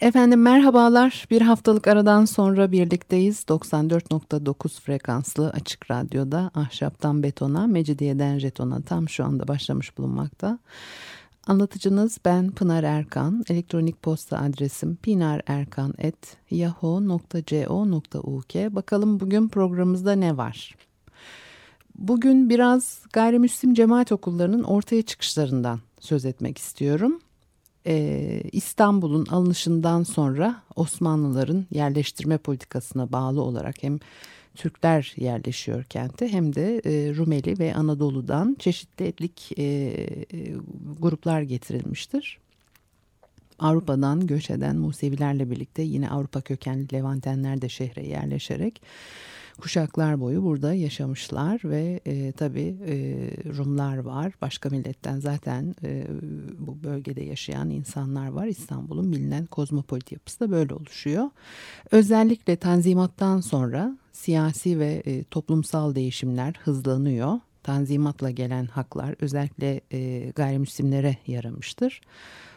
Efendim merhabalar. Bir haftalık aradan sonra birlikteyiz. 94.9 frekanslı açık radyoda ahşaptan betona, mecidiyeden jetona tam şu anda başlamış bulunmakta. Anlatıcınız ben Pınar Erkan. Elektronik posta adresim pinarerkan.yahoo.co.uk Bakalım bugün programımızda ne var? Bugün biraz gayrimüslim cemaat okullarının ortaya çıkışlarından söz etmek istiyorum e, İstanbul'un alınışından sonra Osmanlıların yerleştirme politikasına bağlı olarak hem Türkler yerleşiyor kente hem de e, Rumeli ve Anadolu'dan çeşitli etnik e, e, gruplar getirilmiştir. Avrupa'dan göç eden Musevilerle birlikte yine Avrupa kökenli Levantenler de şehre yerleşerek kuşaklar boyu burada yaşamışlar ve e, tabii e, Rumlar var. Başka milletten zaten e, bu bölgede yaşayan insanlar var. İstanbul'un bilinen kozmopolit yapısı da böyle oluşuyor. Özellikle Tanzimat'tan sonra siyasi ve e, toplumsal değişimler hızlanıyor. Tanzimatla gelen haklar özellikle e, gayrimüslimlere yaramıştır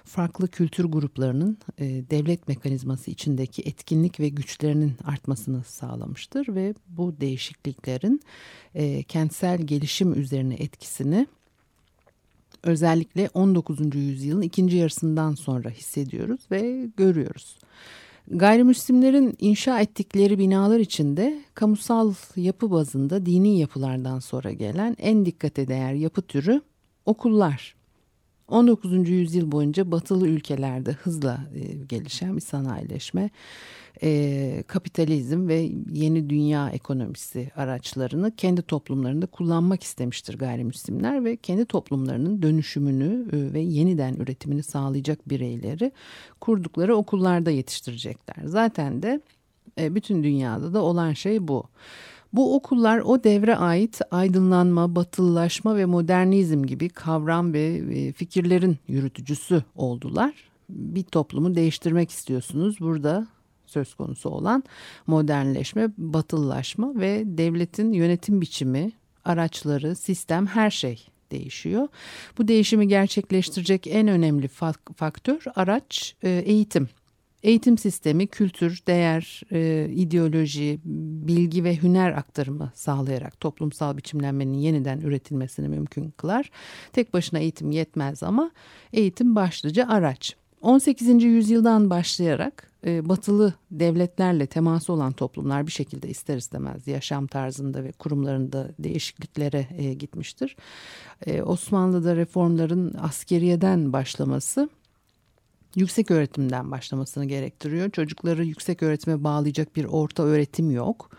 farklı kültür gruplarının e, devlet mekanizması içindeki etkinlik ve güçlerinin artmasını sağlamıştır ve bu değişikliklerin e, kentsel gelişim üzerine etkisini özellikle 19. yüzyılın ikinci yarısından sonra hissediyoruz ve görüyoruz. Gayrimüslimlerin inşa ettikleri binalar içinde kamusal yapı bazında dini yapılardan sonra gelen en dikkate değer yapı türü okullar. 19. yüzyıl boyunca batılı ülkelerde hızla e, gelişen bir sanayileşme, e, kapitalizm ve yeni dünya ekonomisi araçlarını kendi toplumlarında kullanmak istemiştir gayrimüslimler ve kendi toplumlarının dönüşümünü e, ve yeniden üretimini sağlayacak bireyleri kurdukları okullarda yetiştirecekler. Zaten de bütün dünyada da olan şey bu. Bu okullar o devre ait aydınlanma, batılılaşma ve modernizm gibi kavram ve e, fikirlerin yürütücüsü oldular. Bir toplumu değiştirmek istiyorsunuz. Burada söz konusu olan modernleşme, batılılaşma ve devletin yönetim biçimi, araçları, sistem her şey değişiyor. Bu değişimi gerçekleştirecek en önemli faktör araç e, eğitim. Eğitim sistemi kültür, değer, e, ideoloji, bilgi ve hüner aktarımı sağlayarak toplumsal biçimlenmenin yeniden üretilmesini mümkün kılar. Tek başına eğitim yetmez ama eğitim başlıca araç. 18. yüzyıldan başlayarak e, batılı devletlerle teması olan toplumlar bir şekilde ister istemez yaşam tarzında ve kurumlarında değişikliklere e, gitmiştir. E, Osmanlı'da reformların askeriyeden başlaması yüksek öğretimden başlamasını gerektiriyor. Çocukları yüksek öğretime bağlayacak bir orta öğretim yok.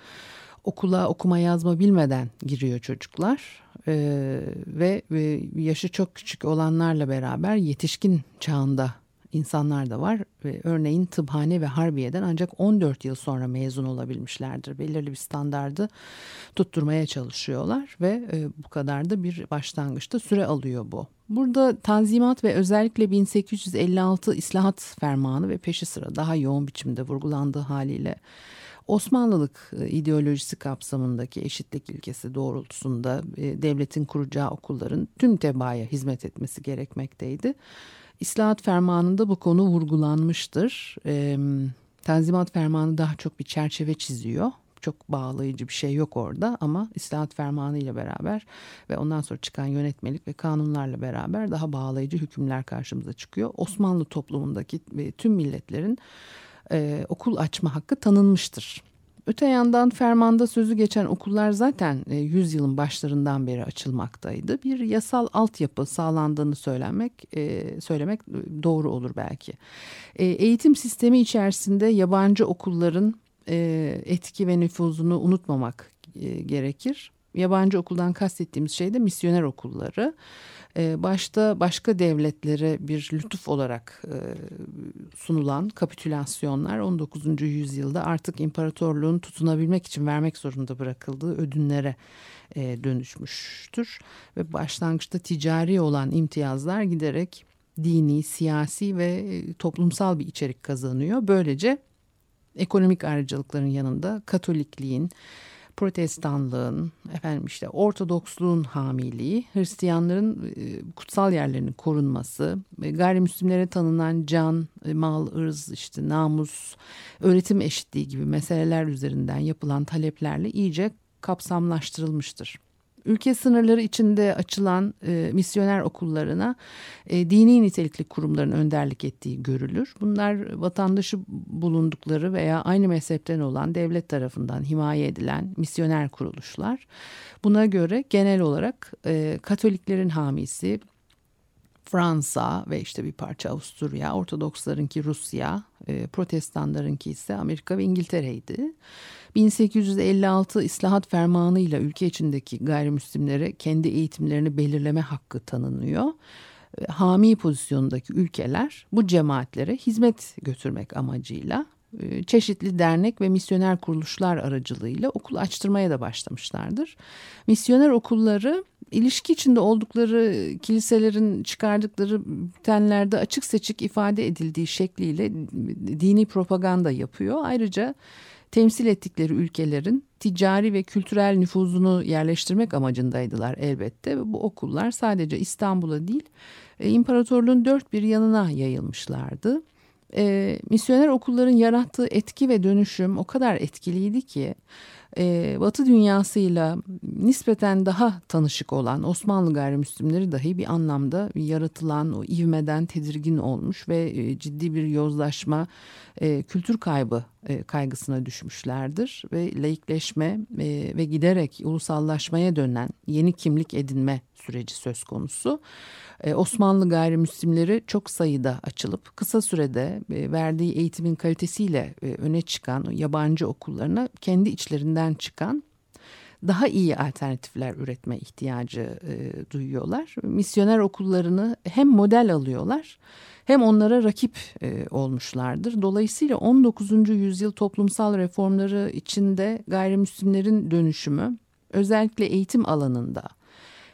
Okula okuma yazma bilmeden giriyor çocuklar ee, ve, ve yaşı çok küçük olanlarla beraber yetişkin çağında insanlar da var. Örneğin tıphane ve harbiyeden ancak 14 yıl sonra mezun olabilmişlerdir. Belirli bir standardı tutturmaya çalışıyorlar ve e, bu kadar da bir başlangıçta süre alıyor bu. Burada Tanzimat ve özellikle 1856 İslahat Fermanı ve peşi sıra daha yoğun biçimde vurgulandığı haliyle Osmanlılık e, ideolojisi kapsamındaki eşitlik ilkesi doğrultusunda e, devletin kuracağı okulların tüm tebaaya hizmet etmesi gerekmekteydi. İslahat fermanında bu konu vurgulanmıştır. E, Tanzimat fermanı daha çok bir çerçeve çiziyor çok bağlayıcı bir şey yok orada ama İslahat Fermanı ile beraber ve ondan sonra çıkan yönetmelik ve kanunlarla beraber daha bağlayıcı hükümler karşımıza çıkıyor. Osmanlı toplumundaki tüm milletlerin e, okul açma hakkı tanınmıştır. Öte yandan fermanda sözü geçen okullar zaten e, yüzyılın başlarından beri açılmaktaydı. Bir yasal altyapı sağlandığını söylemek e, söylemek doğru olur belki. E, eğitim sistemi içerisinde yabancı okulların e, etki ve nüfuzunu unutmamak e, gerekir. Yabancı okuldan kastettiğimiz şey de misyoner okulları. E, başta başka devletlere bir lütuf olarak e, sunulan kapitülasyonlar 19. yüzyılda artık imparatorluğun tutunabilmek için vermek zorunda bırakıldığı ödünlere e, dönüşmüştür. Ve başlangıçta ticari olan imtiyazlar giderek dini, siyasi ve e, toplumsal bir içerik kazanıyor. Böylece ekonomik ayrıcalıkların yanında Katolikliğin, Protestanlığın, efendim işte Ortodoksluğun hamiliği, Hristiyanların e, kutsal yerlerinin korunması, e, gayrimüslimlere tanınan can, mal, ırz, işte namus, öğretim eşitliği gibi meseleler üzerinden yapılan taleplerle iyice kapsamlaştırılmıştır ülke sınırları içinde açılan e, misyoner okullarına e, dini nitelikli kurumların önderlik ettiği görülür. Bunlar vatandaşı bulundukları veya aynı mezhepten olan devlet tarafından himaye edilen misyoner kuruluşlar. Buna göre genel olarak e, Katoliklerin hamisi Fransa ve işte bir parça Avusturya, Ortodokslarınki Rusya, e, Protestanlarınki ise Amerika ve İngiltere'ydi. 1856 İslahat Fermanı ile ülke içindeki gayrimüslimlere kendi eğitimlerini belirleme hakkı tanınıyor. E, hami pozisyondaki ülkeler bu cemaatlere hizmet götürmek amacıyla e, çeşitli dernek ve misyoner kuruluşlar aracılığıyla okul açtırmaya da başlamışlardır. Misyoner okulları ilişki içinde oldukları kiliselerin çıkardıkları bültenlerde açık seçik ifade edildiği şekliyle dini propaganda yapıyor. Ayrıca temsil ettikleri ülkelerin ticari ve kültürel nüfuzunu yerleştirmek amacındaydılar elbette. Bu okullar sadece İstanbul'a değil e, imparatorluğun dört bir yanına yayılmışlardı. E, misyoner okulların yarattığı etki ve dönüşüm o kadar etkiliydi ki e, Batı dünyasıyla nispeten daha tanışık olan Osmanlı gayrimüslimleri dahi bir anlamda yaratılan o ivmeden tedirgin olmuş ve e, ciddi bir yozlaşma, e, kültür kaybı e, kaygısına düşmüşlerdir ve laikleşme e, ve giderek ulusallaşmaya dönen yeni kimlik edinme süreci söz konusu. E, Osmanlı gayrimüslimleri çok sayıda açılıp kısa sürede verdiği eğitimin kalitesiyle öne çıkan yabancı okullarına kendi içlerinden çıkan daha iyi alternatifler üretme ihtiyacı e, duyuyorlar. Misyoner okullarını hem model alıyorlar hem onlara rakip e, olmuşlardır. Dolayısıyla 19. yüzyıl toplumsal reformları içinde gayrimüslimlerin dönüşümü özellikle eğitim alanında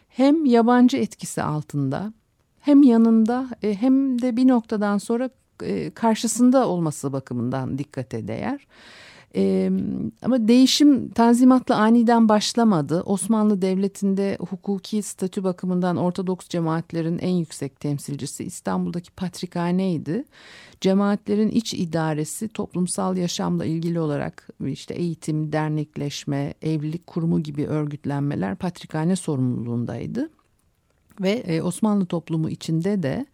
hem yabancı etkisi altında hem yanında e, hem de bir noktadan sonra e, karşısında olması bakımından dikkate değer. E, ama değişim tanzimatla aniden başlamadı. Osmanlı Devleti'nde hukuki statü bakımından Ortodoks cemaatlerin en yüksek temsilcisi İstanbul'daki Patrikhane'ydi. Cemaatlerin iç idaresi toplumsal yaşamla ilgili olarak işte eğitim, dernekleşme, evlilik kurumu gibi örgütlenmeler Patrikhane sorumluluğundaydı. Ve Osmanlı toplumu içinde de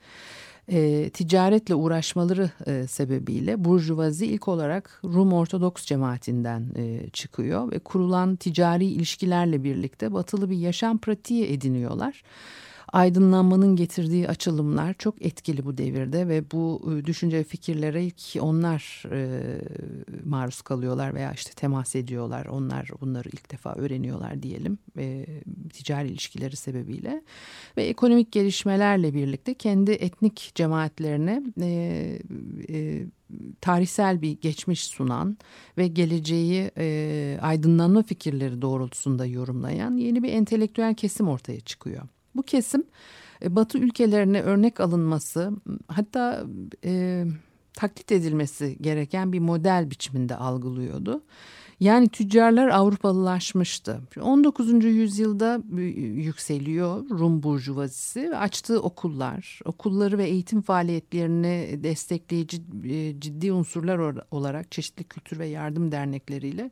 e, ticaretle uğraşmaları e, sebebiyle Burjuvazi ilk olarak Rum Ortodoks cemaatinden e, çıkıyor ve kurulan ticari ilişkilerle birlikte batılı bir yaşam pratiği ediniyorlar aydınlanmanın getirdiği açılımlar çok etkili bu devirde ve bu e, düşünce fikirlere ilk onlar e, maruz kalıyorlar veya işte temas ediyorlar. Onlar bunları ilk defa öğreniyorlar diyelim e, ticari ilişkileri sebebiyle ve ekonomik gelişmelerle birlikte kendi etnik cemaatlerine e, e, tarihsel bir geçmiş sunan ve geleceği e, aydınlanma fikirleri doğrultusunda yorumlayan yeni bir entelektüel kesim ortaya çıkıyor. Bu kesim e, Batı ülkelerine örnek alınması hatta e, taklit edilmesi gereken bir model biçiminde algılıyordu. Yani tüccarlar Avrupalılaşmıştı. 19. yüzyılda yükseliyor Rum burjuvazisi ve açtığı okullar, okulları ve eğitim faaliyetlerini destekleyici e, ciddi unsurlar olarak çeşitli kültür ve yardım dernekleriyle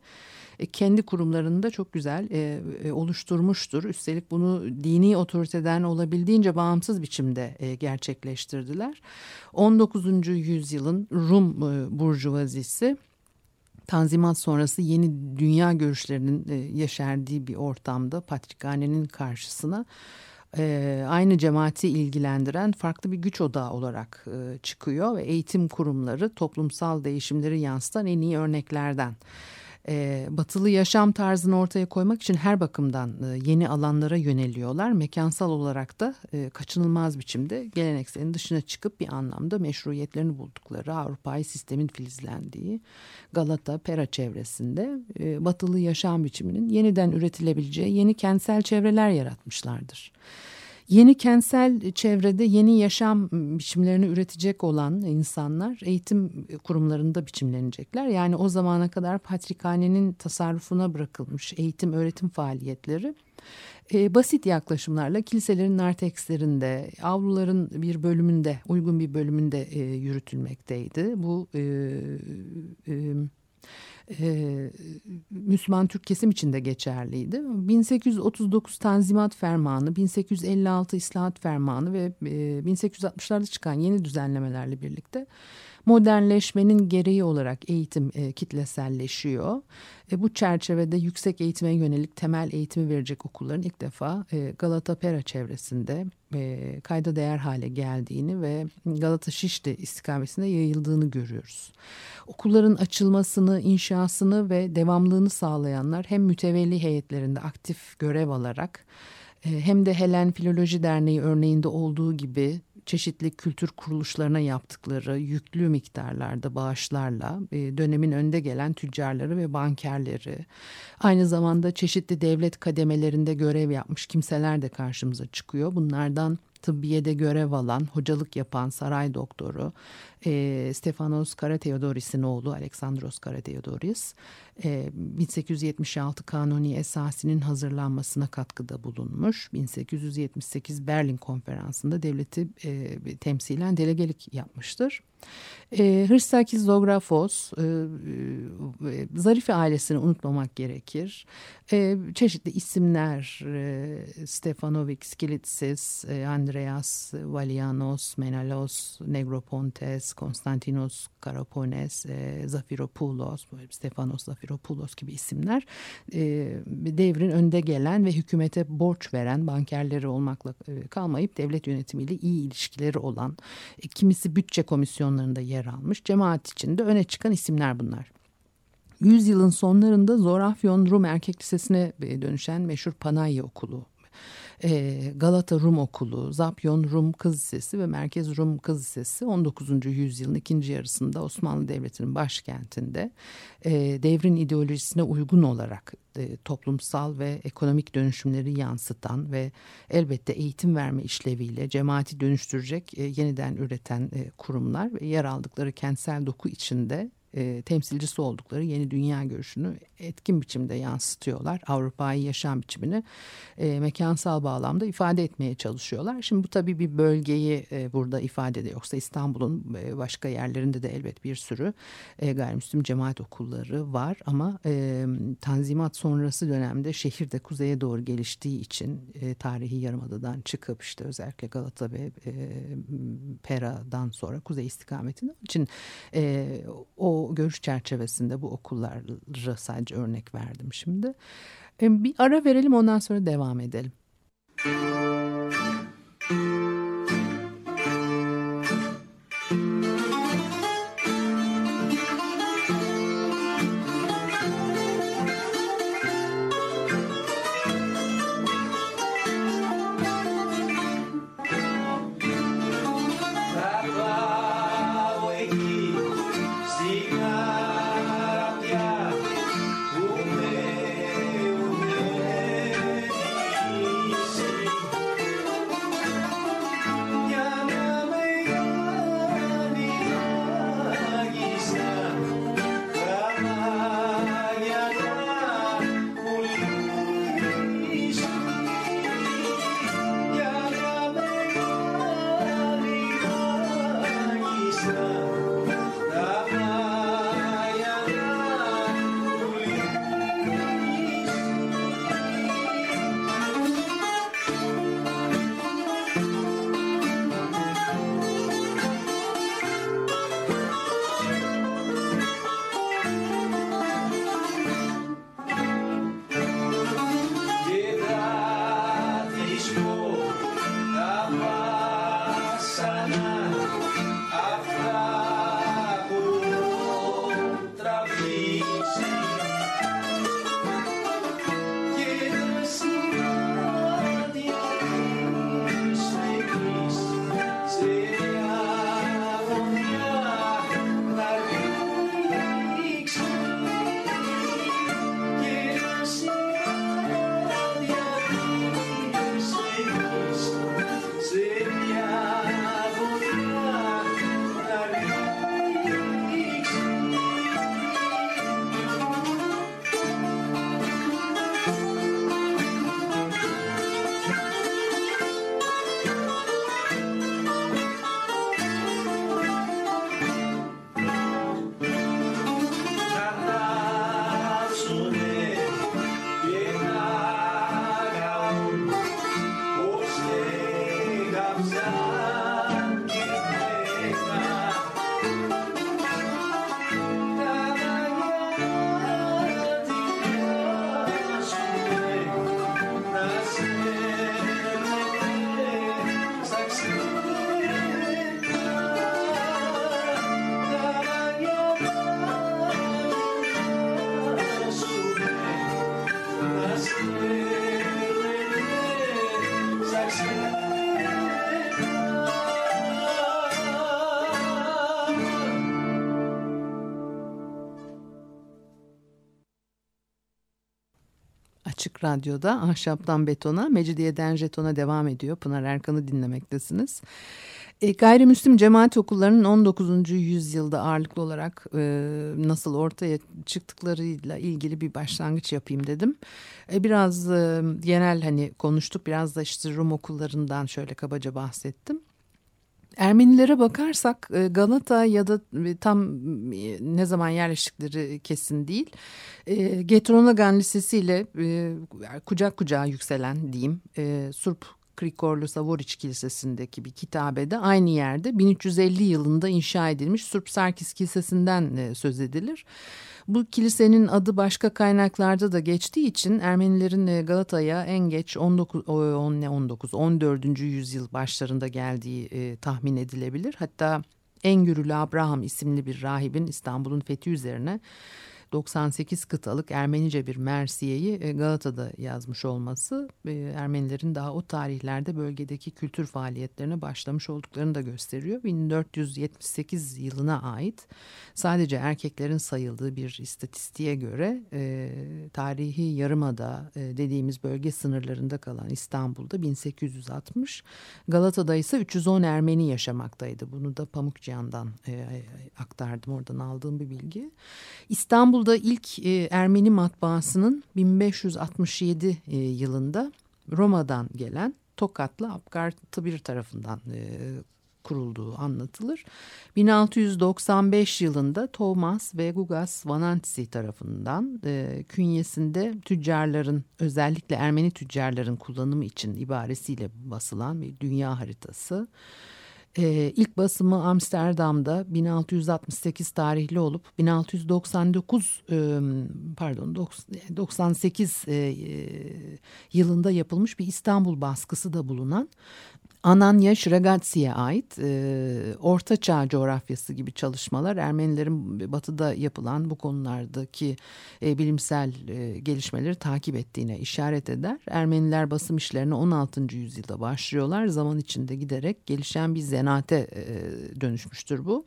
e, kendi kurumlarını da çok güzel e, oluşturmuştur. Üstelik bunu dini otoriteden olabildiğince bağımsız biçimde gerçekleştirdiler. 19. yüzyılın Rum burjuvazisi Tanzimat sonrası yeni dünya görüşlerinin e, yeşerdiği bir ortamda Patrikhane'nin karşısına e, aynı cemaati ilgilendiren farklı bir güç odağı olarak e, çıkıyor ve eğitim kurumları toplumsal değişimleri yansıtan en iyi örneklerden e, batılı yaşam tarzını ortaya koymak için her bakımdan e, yeni alanlara yöneliyorlar. Mekansal olarak da e, kaçınılmaz biçimde gelenekselin dışına çıkıp bir anlamda meşruiyetlerini buldukları Avrupa'yı sistemin filizlendiği Galata, Pera çevresinde e, batılı yaşam biçiminin yeniden üretilebileceği yeni kentsel çevreler yaratmışlardır. Yeni kentsel çevrede yeni yaşam biçimlerini üretecek olan insanlar eğitim kurumlarında biçimlenecekler. Yani o zamana kadar patrikhanenin tasarrufuna bırakılmış eğitim öğretim faaliyetleri e, basit yaklaşımlarla kiliselerin nartekslerinde, avluların bir bölümünde, uygun bir bölümünde e, yürütülmekteydi. Bu e, e, e, Müslüman Türk kesim için de geçerliydi. 1839 Tanzimat Fermanı, 1856 İslahat Fermanı ve e, 1860'larda çıkan yeni düzenlemelerle birlikte modernleşmenin gereği olarak eğitim e, kitleselleşiyor. E, bu çerçevede yüksek eğitime yönelik temel eğitimi verecek okulların ilk defa e, Galata Pera çevresinde e, kayda değer hale geldiğini ve Galata Şişli istikametinde yayıldığını görüyoruz. Okulların açılmasını, inşasını ve devamlılığını sağlayanlar hem mütevelli heyetlerinde aktif görev alarak e, hem de Helen Filoloji Derneği örneğinde olduğu gibi çeşitli kültür kuruluşlarına yaptıkları yüklü miktarlarda bağışlarla e, dönemin önde gelen tüccarları ve bankerleri aynı zamanda çeşitli devlet kademelerinde görev yapmış kimseler de karşımıza çıkıyor. Bunlardan tıbbiyede görev alan, hocalık yapan saray doktoru e, Stefanos Karateodoris'in oğlu Alexandros Karateodoris e, 1876 Kanuni Esasi'nin hazırlanmasına katkıda bulunmuş. 1878 Berlin Konferansı'nda devleti e, temsilen delegelik yapmıştır. E, Hırsakis Zografos, e, e, Zarife ailesini unutmamak gerekir. E, çeşitli isimler, e, Stefanovic, Skilitsis, e, Andreas, Valianos, Menalos, Negropontes, Konstantinos Karapones, e, Zafiropoulos, Stefanos Zafiropoulos gibi isimler e, devrin önde gelen ve hükümete borç veren bankerleri olmakla e, kalmayıp devlet yönetimiyle iyi ilişkileri olan, e, kimisi bütçe komisyonlarında yer almış, cemaat içinde öne çıkan isimler bunlar. Yüzyılın sonlarında Zorafyon Rum Erkek Lisesi'ne e, dönüşen meşhur Panayya Okulu Galata Rum Okulu, Zapyon Rum Kız Lisesi ve Merkez Rum Kız Lisesi 19. yüzyılın ikinci yarısında Osmanlı Devleti'nin başkentinde e, devrin ideolojisine uygun olarak e, toplumsal ve ekonomik dönüşümleri yansıtan ve elbette eğitim verme işleviyle cemaati dönüştürecek e, yeniden üreten e, kurumlar ve yer aldıkları kentsel doku içinde e, temsilcisi oldukları yeni dünya görüşünü etkin biçimde yansıtıyorlar. Avrupa'yı yaşam biçimini e, mekansal bağlamda ifade etmeye çalışıyorlar. Şimdi bu tabii bir bölgeyi e, burada ifade ediyor. Yoksa İstanbul'un e, başka yerlerinde de elbet bir sürü e, gayrimüslim cemaat okulları var. Ama e, Tanzimat sonrası dönemde şehirde kuzeye doğru geliştiği için e, tarihi yarımadadan çıkıp işte özellikle Galata ve e, Pera'dan sonra kuzey istikametinde için e, o görüş çerçevesinde bu okulları sadece örnek verdim şimdi. Bir ara verelim ondan sonra devam edelim. Radyo'da Ahşaptan Betona, Mecidiyeden Jeton'a devam ediyor. Pınar Erkan'ı dinlemektesiniz. E, gayrimüslim cemaat okullarının 19. yüzyılda ağırlıklı olarak e, nasıl ortaya çıktıklarıyla ilgili bir başlangıç yapayım dedim. E, biraz e, genel hani konuştuk biraz da işte Rum okullarından şöyle kabaca bahsettim. Ermenilere bakarsak e, Galata ya da e, tam e, ne zaman yerleştikleri kesin değil. Getronagan Lisesi ile kucak kucağa yükselen diyeyim Surp Krikorlu Savoriç Kilisesi'ndeki bir kitabede aynı yerde 1350 yılında inşa edilmiş Surp Sarkis Kilisesi'nden söz edilir. Bu kilisenin adı başka kaynaklarda da geçtiği için Ermenilerin e, Galata'ya en geç 19 10 ne 19 14. yüzyıl başlarında geldiği e, tahmin edilebilir. Hatta Engürülü Abraham isimli bir rahibin İstanbul'un fethi üzerine 98 kıtalık Ermenice bir Mersiye'yi e, Galata'da yazmış olması e, Ermenilerin daha o tarihlerde bölgedeki kültür faaliyetlerine başlamış olduklarını da gösteriyor. 1478 yılına ait sadece erkeklerin sayıldığı bir istatistiğe göre e, tarihi yarımada dediğimiz bölge sınırlarında kalan İstanbul'da 1860, Galata'da ise 310 Ermeni yaşamaktaydı. Bunu da Pamukcan'dan aktardım oradan aldığım bir bilgi. İstanbul İstanbul'da ilk e, Ermeni matbaasının 1567 e, yılında Roma'dan gelen Tokatlı Abgar Tıbir tarafından e, kurulduğu anlatılır. 1695 yılında Thomas ve Gugas Vanantisi tarafından e, künyesinde tüccarların özellikle Ermeni tüccarların kullanımı için ibaresiyle basılan bir dünya haritası. Ee, ilk basımı Amsterdam'da 1668 tarihli olup 1699 e, pardon 98 e, e, yılında yapılmış bir İstanbul baskısı da bulunan Ananya Şiragatsi'ye ait e, Orta Çağ coğrafyası gibi çalışmalar Ermenilerin batıda yapılan bu konulardaki e, bilimsel e, gelişmeleri takip ettiğine işaret eder. Ermeniler basım işlerine 16. yüzyılda başlıyorlar. Zaman içinde giderek gelişen bir zanaate e, dönüşmüştür bu.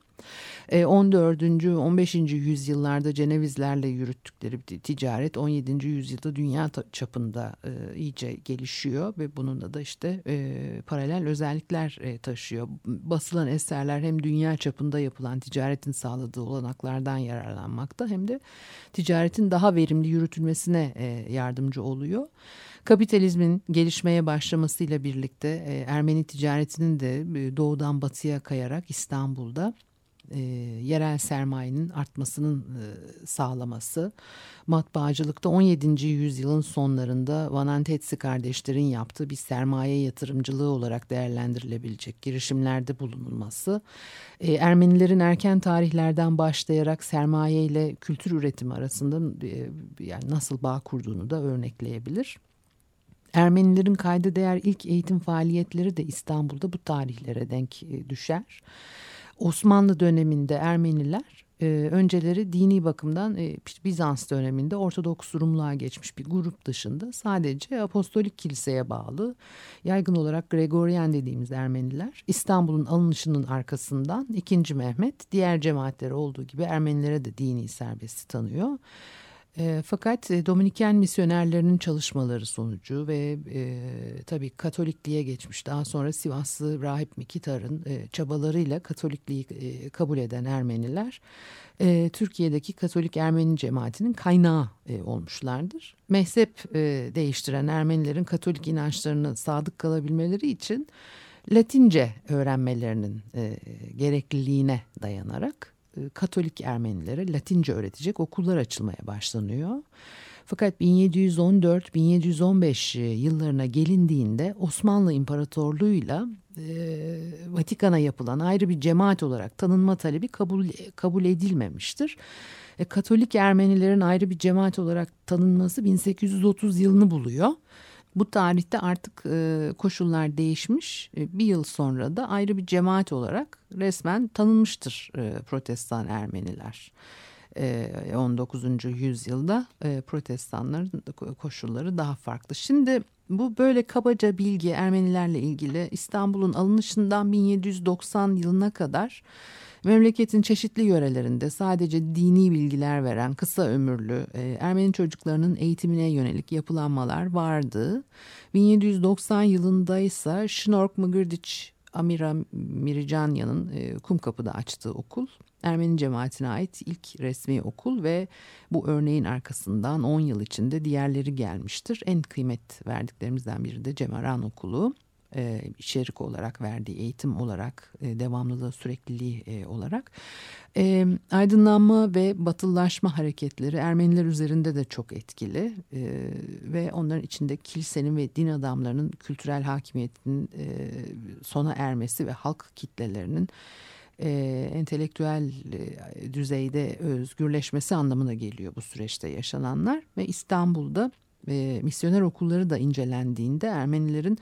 14. E, 15. yüzyıllarda Cenevizlerle yürüttükleri ticaret 17. yüzyılda dünya çapında e, iyice gelişiyor ve bununla da işte e, paralel özellikler taşıyor. Basılan eserler hem dünya çapında yapılan ticaretin sağladığı olanaklardan yararlanmakta hem de ticaretin daha verimli yürütülmesine yardımcı oluyor. Kapitalizmin gelişmeye başlamasıyla birlikte Ermeni ticaretinin de doğudan batıya kayarak İstanbul'da e, yerel sermayenin artmasının e, sağlaması. Matbaacılıkta 17. yüzyılın sonlarında Vanantetsi kardeşlerin yaptığı bir sermaye yatırımcılığı olarak değerlendirilebilecek girişimlerde bulunulması. E, Ermenilerin erken tarihlerden başlayarak sermaye ile kültür üretimi arasında e, yani nasıl bağ kurduğunu da örnekleyebilir. Ermenilerin kayda değer ilk eğitim faaliyetleri de İstanbul'da bu tarihlere denk e, düşer. Osmanlı döneminde Ermeniler e, önceleri dini bakımdan e, Bizans döneminde Ortodoks Rumluğa geçmiş bir grup dışında sadece Apostolik Kiliseye bağlı yaygın olarak Gregorian dediğimiz Ermeniler İstanbul'un alınışının arkasından 2. Mehmet diğer cemaatleri olduğu gibi Ermenilere de dini serbesti tanıyor. E, fakat e, Dominiken misyonerlerinin çalışmaları sonucu ve e, tabii Katolikliğe geçmiş daha sonra Sivaslı Rahip Mikitar'ın e, çabalarıyla Katolikliği e, kabul eden Ermeniler e, Türkiye'deki Katolik Ermeni cemaatinin kaynağı e, olmuşlardır. Mezhep e, değiştiren Ermenilerin Katolik inançlarını sadık kalabilmeleri için Latince öğrenmelerinin e, gerekliliğine dayanarak Katolik Ermenilere Latince öğretecek okullar açılmaya başlanıyor. Fakat 1714-1715 yıllarına gelindiğinde Osmanlı İmparatorluğu'yla e, Vatikan'a yapılan ayrı bir cemaat olarak tanınma talebi kabul kabul edilmemiştir. E, Katolik Ermenilerin ayrı bir cemaat olarak tanınması 1830 yılını buluyor. Bu tarihte artık e, koşullar değişmiş. E, bir yıl sonra da ayrı bir cemaat olarak resmen tanınmıştır e, protestan Ermeniler. 19. yüzyılda protestanların koşulları daha farklı. Şimdi bu böyle kabaca bilgi Ermenilerle ilgili İstanbul'un alınışından 1790 yılına kadar memleketin çeşitli yörelerinde sadece dini bilgiler veren kısa ömürlü Ermeni çocuklarının eğitimine yönelik yapılanmalar vardı. 1790 yılında ise Şnork Mıgırdiç Amira Miricanya'nın e, Kumkapı'da açtığı okul. Ermeni cemaatine ait ilk resmi okul ve bu örneğin arkasından 10 yıl içinde diğerleri gelmiştir. En kıymet verdiklerimizden biri de Cemaran Okulu e, içerik olarak verdiği eğitim olarak e, devamlılığı sürekliliği e, olarak. E, aydınlanma ve batılılaşma hareketleri Ermeniler üzerinde de çok etkili e, ve onların içinde kilisenin ve din adamlarının kültürel hakimiyetinin e, sona ermesi ve halk kitlelerinin e, entelektüel e, düzeyde özgürleşmesi anlamına geliyor bu süreçte yaşananlar. Ve İstanbul'da e, misyoner okulları da incelendiğinde Ermenilerin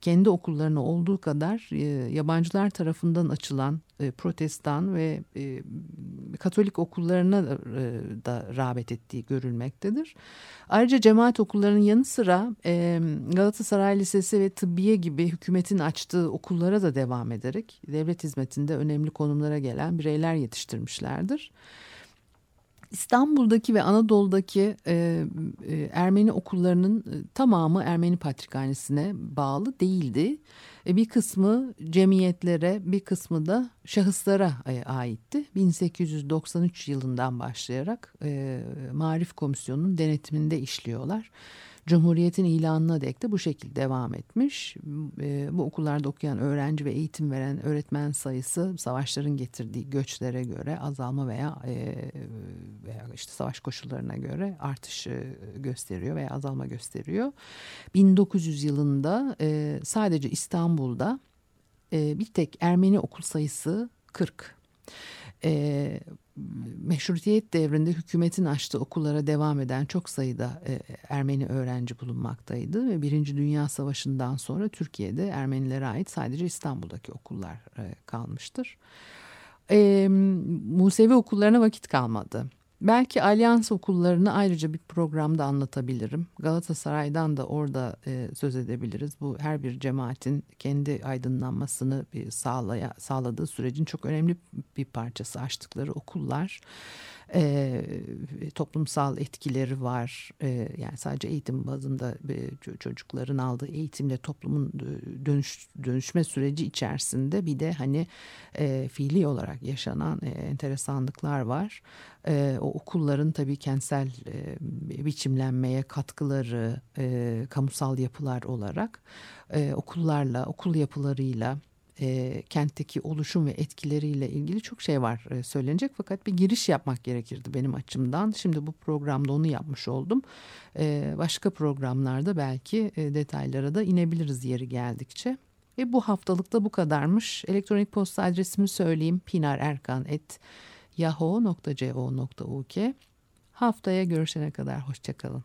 kendi okullarına olduğu kadar e, yabancılar tarafından açılan e, protestan ve e, katolik okullarına da, e, da rağbet ettiği görülmektedir. Ayrıca cemaat okullarının yanı sıra e, Galatasaray Lisesi ve Tıbbiye gibi hükümetin açtığı okullara da devam ederek devlet hizmetinde önemli konumlara gelen bireyler yetiştirmişlerdir. İstanbul'daki ve Anadolu'daki e, e, Ermeni okullarının e, tamamı Ermeni Patrikhanesi'ne bağlı değildi. E, bir kısmı cemiyetlere, bir kısmı da şahıslara e, aitti. 1893 yılından başlayarak e, Marif Komisyonu'nun denetiminde işliyorlar. Cumhuriyetin ilanına dek de bu şekilde devam etmiş. E, bu okullarda okuyan öğrenci ve eğitim veren öğretmen sayısı savaşların getirdiği göçlere göre azalma veya, e, veya işte savaş koşullarına göre artış e, gösteriyor veya azalma gösteriyor. 1900 yılında sadece İstanbul'da bir tek Ermeni okul sayısı 40. E, meşrutiyet devrinde hükümetin açtığı okullara devam eden çok sayıda e, Ermeni öğrenci bulunmaktaydı ve Birinci Dünya Savaşı'ndan sonra Türkiye'de Ermenilere ait sadece İstanbul'daki okullar e, kalmıştır. E, Musevi okullarına vakit kalmadı. Belki alyans okullarını ayrıca bir programda anlatabilirim. Galatasaray'dan da orada e, söz edebiliriz. Bu her bir cemaatin kendi aydınlanmasını bir sağlaya, sağladığı sürecin çok önemli bir parçası açtıkları okullar e, toplumsal etkileri var. E, yani sadece eğitim bazında e, çocukların aldığı eğitimle toplumun dönüş, dönüşme süreci içerisinde bir de hani e, fiili olarak yaşanan e, enteresanlıklar var. E, o okulların tabii kentsel e, biçimlenmeye katkıları, e, kamusal yapılar olarak e, okullarla, okul yapılarıyla e, kentteki oluşum ve etkileriyle ilgili çok şey var e, söylenecek. Fakat bir giriş yapmak gerekirdi benim açımdan. Şimdi bu programda onu yapmış oldum. E, başka programlarda belki e, detaylara da inebiliriz yeri geldikçe. E, bu haftalıkta bu kadarmış. Elektronik posta adresimi söyleyeyim. pinarerkan.yahoo.co.uk Haftaya görüşene kadar hoşçakalın.